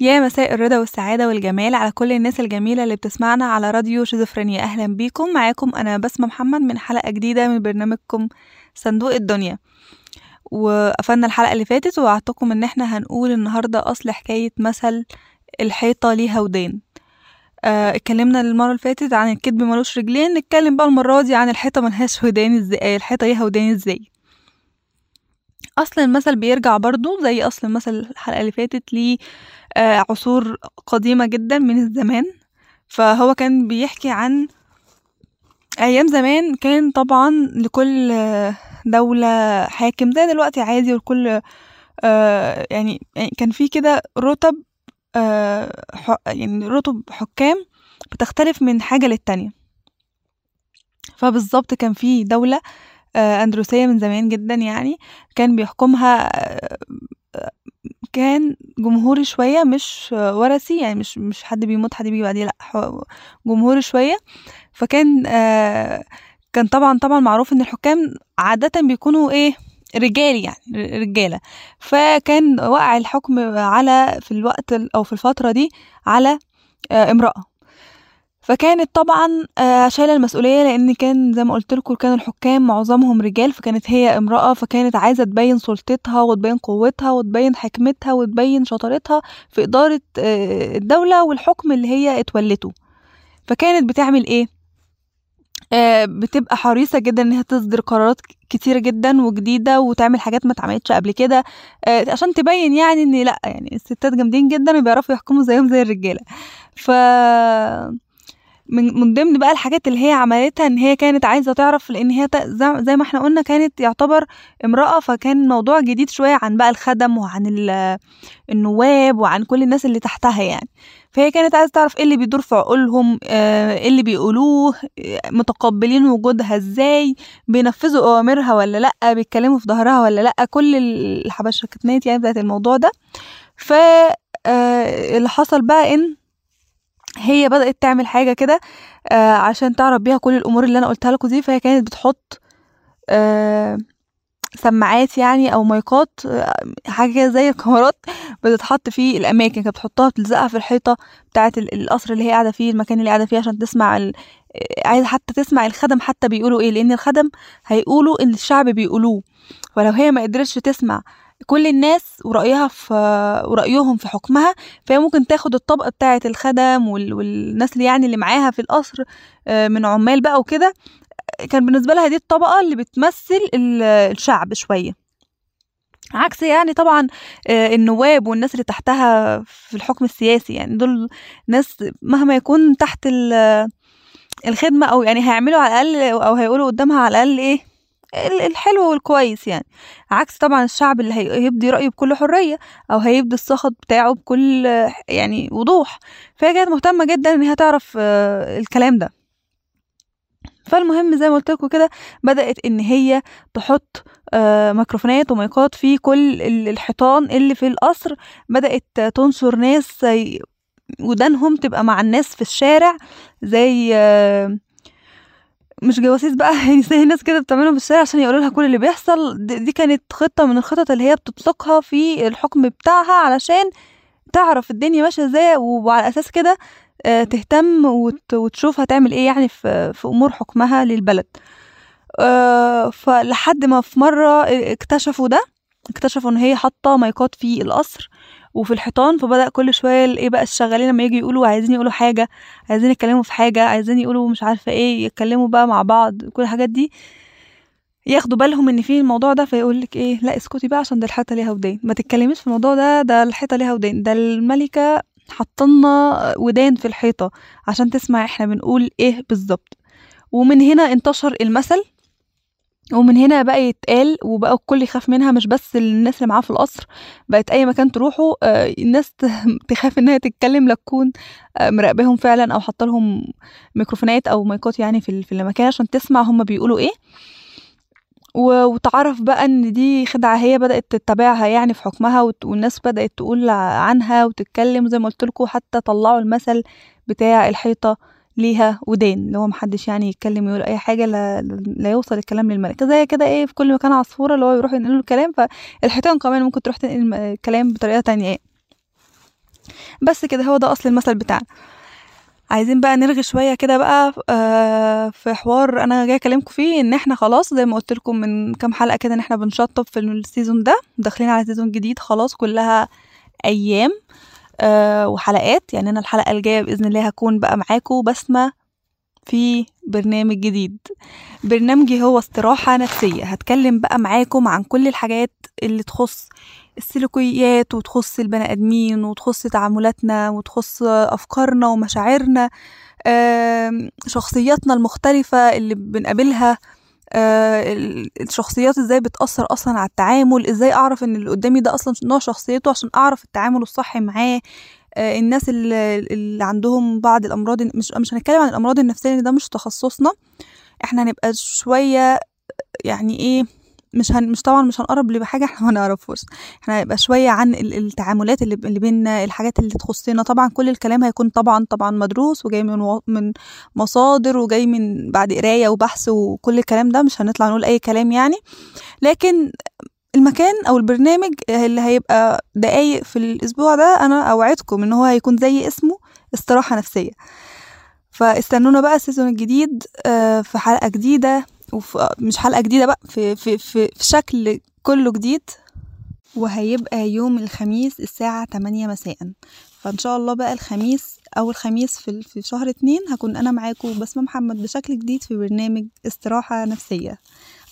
يا مساء الرضا والسعادة والجمال على كل الناس الجميلة اللي بتسمعنا على راديو شيزوفرينيا. أهلا بيكم. معاكم أنا بسمة محمد من حلقة جديدة من برنامجكم صندوق الدنيا. وقفلنا الحلقة اللي فاتت ووعدتكم إن إحنا هنقول النهاردة أصل حكاية مثل الحيطة ليها ودان آه، اتكلمنا المرة اللي فاتت عن الكدب ملوش رجلين. نتكلم بقى المرة دي عن الحيطة ملهاش ودان إزاي الحيطة ليها ودان إزاي. أصل المثل بيرجع برضو زي أصل المثل الحلقة اللي فاتت ليه آه، قديمة جدا من الزمان. فهو كان بيحكي عن أيام زمان كان طبعا لكل دولة حاكم زي دلوقتي عادي ولكل آه، يعني يعني كان في كده رتب آه، يعني رتب حكام بتختلف من حاجة للتانية. فبالظبط كان في دولة آه، أندلسية من زمان جدا يعني كان بيحكمها آه، كان جمهوري شوية مش آه، ورثي يعني مش مش حد بيموت حد بيجي بعديه لأ جمهوري شوية. فكان آه، كان طبعا طبعا معروف إن الحكام عادة بيكونوا إيه رجال يعني رجالة. فكان وقع الحكم على في الوقت ال- أو في الفترة دي على آه، امرأة. فكانت طبعا آه، شايلة المسؤولية لأن كان زي ما قلت لكم كان الحكام معظمهم رجال فكانت هي امرأة فكانت عايزة تبين سلطتها وتبين قوتها وتبين حكمتها وتبين شطارتها في إدارة آه، الدولة والحكم اللي هي اتولته. فكانت بتعمل إيه؟ آه، بتبقى حريصة جدا إنها تصدر قرارات كتيرة جدا وجديدة وتعمل حاجات ما اتعملتش قبل كده عشان تبين يعني إن لأ يعني الستات جامدين جدا وبيعرفوا يحكموا زيهم زي الرجالة. ف من من ضمن بقى الحاجات اللي هي عملتها إن هي كانت عايزة تعرف لأن هي زي ما إحنا قلنا كانت يعتبر امرأة فكان موضوع جديد شوية عن بقى الخدم وعن ال- النواب وعن كل الناس اللي تحتها يعني. فهي كانت عايزة تعرف إيه اللي بيدور في عقولهم آه، إيه اللي بيقولوه آه، متقبلين وجودها إزاي بينفذوا أوامرها ولا لأ بيتكلموا في ظهرها ولا لأ كل الحبشكنات يعني بتاعت الموضوع ده. ف آه، اللي حصل بقى إن هي بدأت تعمل حاجة كده آه، عشان تعرف بيها كل الأمور اللي أنا قلتها لكم دي فهي كانت بتحط آه، سماعات يعني أو مايكات آه، حاجة كده زي الكاميرات بتتحط في الأماكن كانت بتحطها بتلزقها في الحيطة بتاعة ال- القصر اللي هي قاعدة فيه المكان اللي قاعدة فيه عشان تسمع ال... آه، عايزة حتى تسمع الخدم حتى بيقولوا إيه لأن الخدم هيقولوا إن الشعب بيقولوه. ولو هي ما قدرتش تسمع كل الناس ورأيها في ورأيهم في حكمها فهي ممكن تاخد الطبقة بتاعة الخدم وال... والناس اللي يعني اللي معاها في القصر آه، من عمال بقى وكده. كان بالنسبة لها دي الطبقة اللي بتمثل ال- الشعب شوية. عكس يعني طبعا آه، النواب والناس اللي تحتها في الحكم السياسي. يعني دول ناس مهما يكون تحت ال- الخدمة أو يعني هيعملوا على الأقل أو هيقولوا قدامها على الأقل إيه الحلو والكويس يعني. عكس طبعا الشعب اللي هي- هيبدي رأيه بكل حرية أو هيبدي السخط بتاعه بكل يعني وضوح. فهي كانت مهتمة جدا إن هي تعرف آه، الكلام ده. فالمهم زي ما قلت لكم كده بدأت إن هي تحط آه، ميكروفونات ومايكات في كل ال- الحيطان اللي في القصر. بدأت تنشر ناس ودانهم تبقى مع الناس في الشارع زي آه، مش جواسيس بقى يعني زي الناس كده بتعملهم في الشارع عشان يقولوا لها كل اللي بيحصل. دي كانت خطة من الخطط اللي هي بتطلقها في الحكم بتاعها علشان تعرف الدنيا ماشية إزاي وعلى أساس كده آه، تهتم وت- وتشوف هتعمل إيه يعني في في أمور حكمها للبلد. آه، فلحد ما في مرة اكتشفوا ده اكتشفوا إن هي حاطة مايكات في القصر وفي الحيطان فبدأ كل شوية ال- إيه بقى الشغالين لما يجي يقولوا عايزين يقولوا حاجة عايزين يتكلموا في حاجة عايزين يقولوا مش عارفة إيه يتكلموا بقى مع بعض كل الحاجات دي ياخدوا بالهم إن في الموضوع ده فيقول لك إيه لا اسكتي بقى عشان ده الحيطة ليها ودان. ما تتكلميش في الموضوع ده ده الحيطة ليها ودان ده الملكة حطلنا ودان في الحيطة عشان تسمع إحنا بنقول إيه بالظبط ومن هنا انتشر المثل ومن هنا بقى يتقال وبقى الكل يخاف منها مش بس الناس اللي معاه في القصر بقت أي مكان تروحوا آه، الناس تخاف إنها تتكلم لا تكون آه، مراقباهم فعلا أو حاطة لهم ميكروفونات أو مايكات يعني في في المكان عشان تسمع هم بيقولوا إيه. وتعرف بقى إن دي خدعة هي بدأت تتبعها يعني في حكمها والناس بدأت تقول عنها وتتكلم زي ما قلت لكم حتى طلعوا المثل بتاع الحيطة. ليها ودان اللي هو محدش يعني يتكلم يقول أي حاجة لا, لا يوصل الكلام للملك. زي كده إيه في كل مكان عصفورة اللي هو يروح ينقل له الكلام فالحيطان كمان ممكن تروح تنقل الكلام بطريقة تانية. بس كده هو ده أصل المثل بتاعنا. عايزين بقى نرغي شوية كده بقى آه في حوار أنا جاي أكلمكم فيه إن إحنا خلاص زي ما قلت لكم من كام حلقة كده إن إحنا بنشطب في ال season ده داخلين على season جديد خلاص كلها أيام. آه وحلقات. يعني أنا الحلقة الجاية بإذن الله هكون بقى معاكم بسمة في برنامج جديد. برنامجي هو استراحة نفسية. هتكلم بقى معاكم عن كل الحاجات اللي تخص السلوكيات وتخص البني آدمين وتخص تعاملاتنا وتخص أفكارنا ومشاعرنا شخصياتنا المختلفة اللي بنقابلها. الشخصيات إزاي بتأثر أصلا على التعامل إزاي أعرف إن اللي قدامي ده أصلا نوع شخصيته عشان أعرف التعامل الصح معاه. الناس اللي, اللي عندهم بعض الأمراض مش مش هنتكلم عن الأمراض النفسية لأن ده مش تخصصنا. إحنا هنبقى شوية يعني إيه مش هن مش طبعا مش هنقرب لحاجه إحنا ما نعرفوش إحنا هيبقى شوية عن التعاملات اللي اللي بينا الحاجات اللي تخصنا. طبعا كل الكلام هيكون طبعا طبعا مدروس وجاي من و... من مصادر وجاي من بعد قراية وبحث وكل الكلام ده مش هنطلع نقول أي كلام يعني. لكن المكان أو البرنامج اللي هيبقى دقايق في الأسبوع ده أنا أوعدكم إن هو هيكون زي اسمه استراحة نفسية. فاستنونا بقى ال season الجديد في حلقة جديدة. مش حلقة جديدة بقى في في في, في شكل كله جديد. وهيبقى يوم الخميس الساعة 8 مساء. فإن شاء الله بقى الخميس أول خميس في, في شهر اتنين هكون أنا معاكم بسمة محمد بشكل جديد في برنامج استراحة نفسية.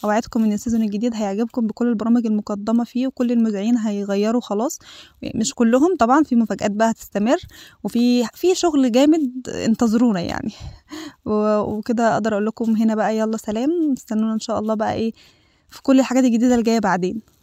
أوعدكم إن ال season الجديد هيعجبكم بكل البرامج المقدمة فيه وكل المذيعين هيغيروا خلاص. مش كلهم طبعا في مفاجآت بقى هتستمر وفي في شغل جامد انتظرونا يعني. وكده أقدر أقول لكم هنا بقى يلا سلام. استنونا إن شاء الله بقى إيه في كل الحاجات الجديدة اللي جاية بعدين.